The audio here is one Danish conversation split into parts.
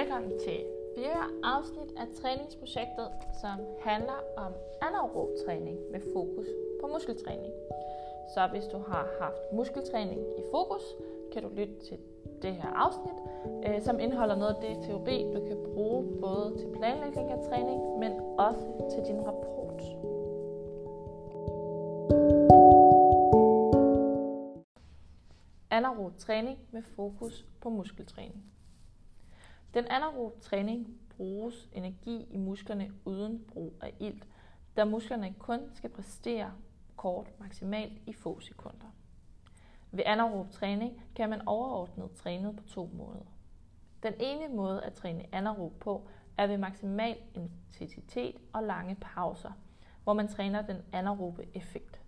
Velkommen til fjerde afsnit af træningsprojektet, som handler om anaerob træning med fokus på muskeltræning. Så hvis du har haft muskeltræning i fokus, kan du lytte til det her afsnit, øh, som indeholder noget af det teori, du kan bruge både til planlægning af træning, men også til din rapport. Anaerob træning med fokus på muskeltræning. Den anaerob træning bruges energi i musklerne uden brug af ilt, da musklerne kun skal præstere kort maksimalt i få sekunder. Ved anaerob træning kan man overordnet træne på to måder. Den ene måde at træne anaerob på er ved maksimal intensitet og lange pauser, hvor man træner den anaerobe effekt.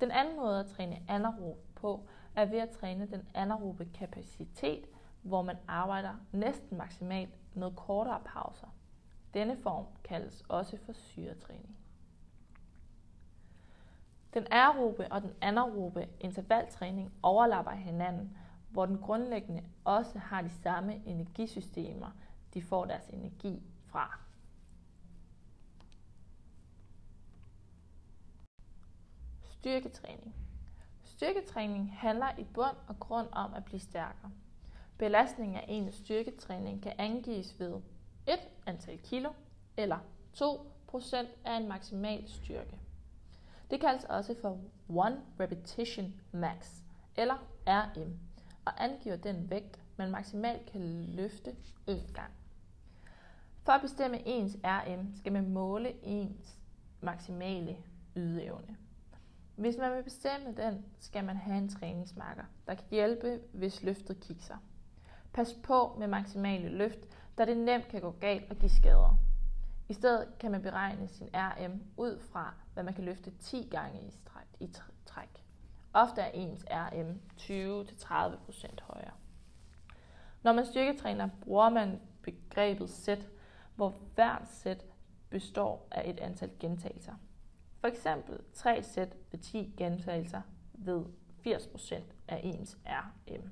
Den anden måde at træne anaerob på er ved at træne den anaerobe kapacitet, hvor man arbejder næsten maksimalt med kortere pauser. Denne form kaldes også for syretræning. Den aerobe og den anaerobe intervaltræning overlapper hinanden, hvor den grundlæggende også har de samme energisystemer, de får deres energi fra. Styrketræning. Styrketræning handler i bund og grund om at blive stærkere. Belastning af en styrketræning kan angives ved 1 antal kilo eller 2% af en maksimal styrke. Det kaldes også for One Repetition Max eller RM og angiver den vægt, man maksimalt kan løfte én gang. For at bestemme ens RM skal man måle ens maksimale ydeevne. Hvis man vil bestemme den, skal man have en træningsmarker, der kan hjælpe, hvis løftet kikser. Pas på med maksimale løft, da det nemt kan gå galt og give skader. I stedet kan man beregne sin RM ud fra, hvad man kan løfte 10 gange i træk. I træk. Ofte er ens RM 20-30% højere. Når man styrketræner, bruger man begrebet sæt, hvor hvert sæt består af et antal gentagelser. For eksempel 3 sæt ved 10 gentagelser ved 80% af ens RM.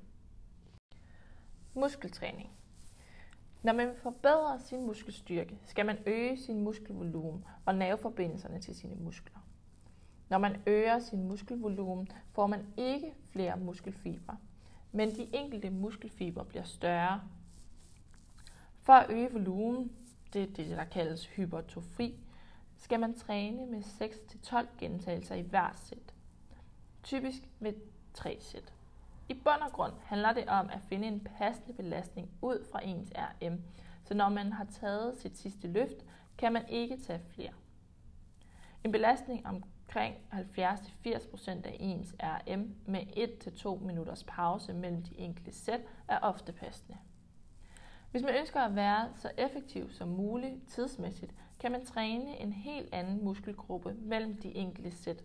Muskeltræning. Når man forbedrer sin muskelstyrke, skal man øge sin muskelvolumen og nerveforbindelserne til sine muskler. Når man øger sin muskelvolumen, får man ikke flere muskelfibre, men de enkelte muskelfibre bliver større. For at øge volumen, det er det, der kaldes hypertrofi, skal man træne med 6-12 gentagelser i hver sæt. Typisk med 3 sæt. I bund og grund handler det om at finde en passende belastning ud fra ens RM, så når man har taget sit sidste løft, kan man ikke tage flere. En belastning omkring 70-80% af ens RM med 1-2 minutters pause mellem de enkelte sæt er ofte passende. Hvis man ønsker at være så effektiv som muligt tidsmæssigt, kan man træne en helt anden muskelgruppe mellem de enkelte sæt.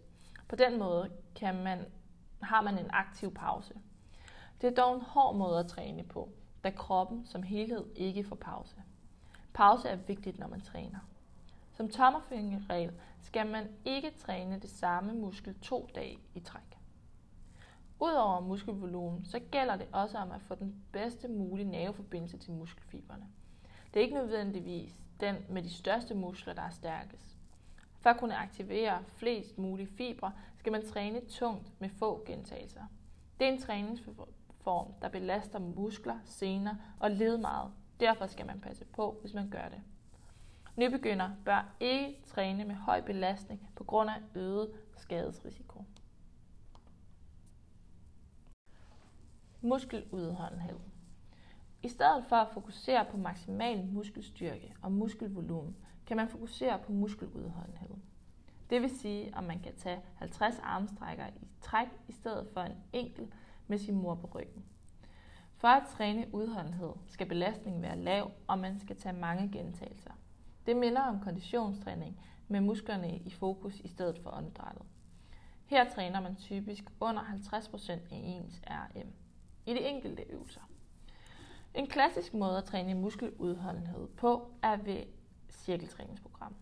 På den måde kan man, har man en aktiv pause. Det er dog en hård måde at træne på, da kroppen som helhed ikke får pause. Pause er vigtigt, når man træner. Som tommerfingerregel skal man ikke træne det samme muskel to dage i træk. Udover muskelvolumen, så gælder det også om at få den bedste mulige nerveforbindelse til muskelfiberne. Det er ikke nødvendigvis den med de største muskler, der er stærkest. For at kunne aktivere flest mulige fibre, skal man træne tungt med få gentagelser. Det er en træningsform, der belaster muskler, sener og led meget. Derfor skal man passe på, hvis man gør det. Nybegynder bør ikke træne med høj belastning på grund af øget skadesrisiko. Muskeludholdenhed. I stedet for at fokusere på maksimal muskelstyrke og muskelvolumen, kan man fokusere på muskeludholdenhed. Det vil sige, at man kan tage 50 armstrækker i træk i stedet for en enkelt med sin mor på ryggen. For at træne udholdenhed skal belastningen være lav, og man skal tage mange gentagelser. Det minder om konditionstræning med musklerne i fokus i stedet for åndedrættet. Her træner man typisk under 50% af ens RM i de enkelte øvelser. En klassisk måde at træne muskeludholdenhed på er ved cirkeltræningsprogram.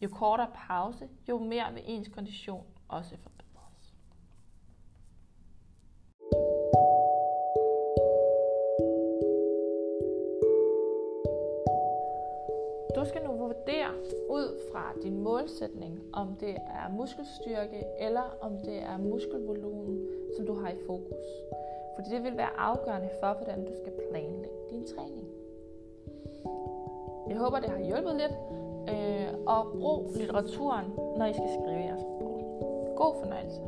Jo kortere pause, jo mere vil ens kondition også forbedres. Fra din målsætning, om det er muskelstyrke eller om det er muskelvolumen, som du har i fokus. Fordi det vil være afgørende for, hvordan du skal planlægge din træning. Jeg håber, det har hjulpet lidt, øh, og brug litteraturen, når I skal skrive jeres rapport. God fornøjelse.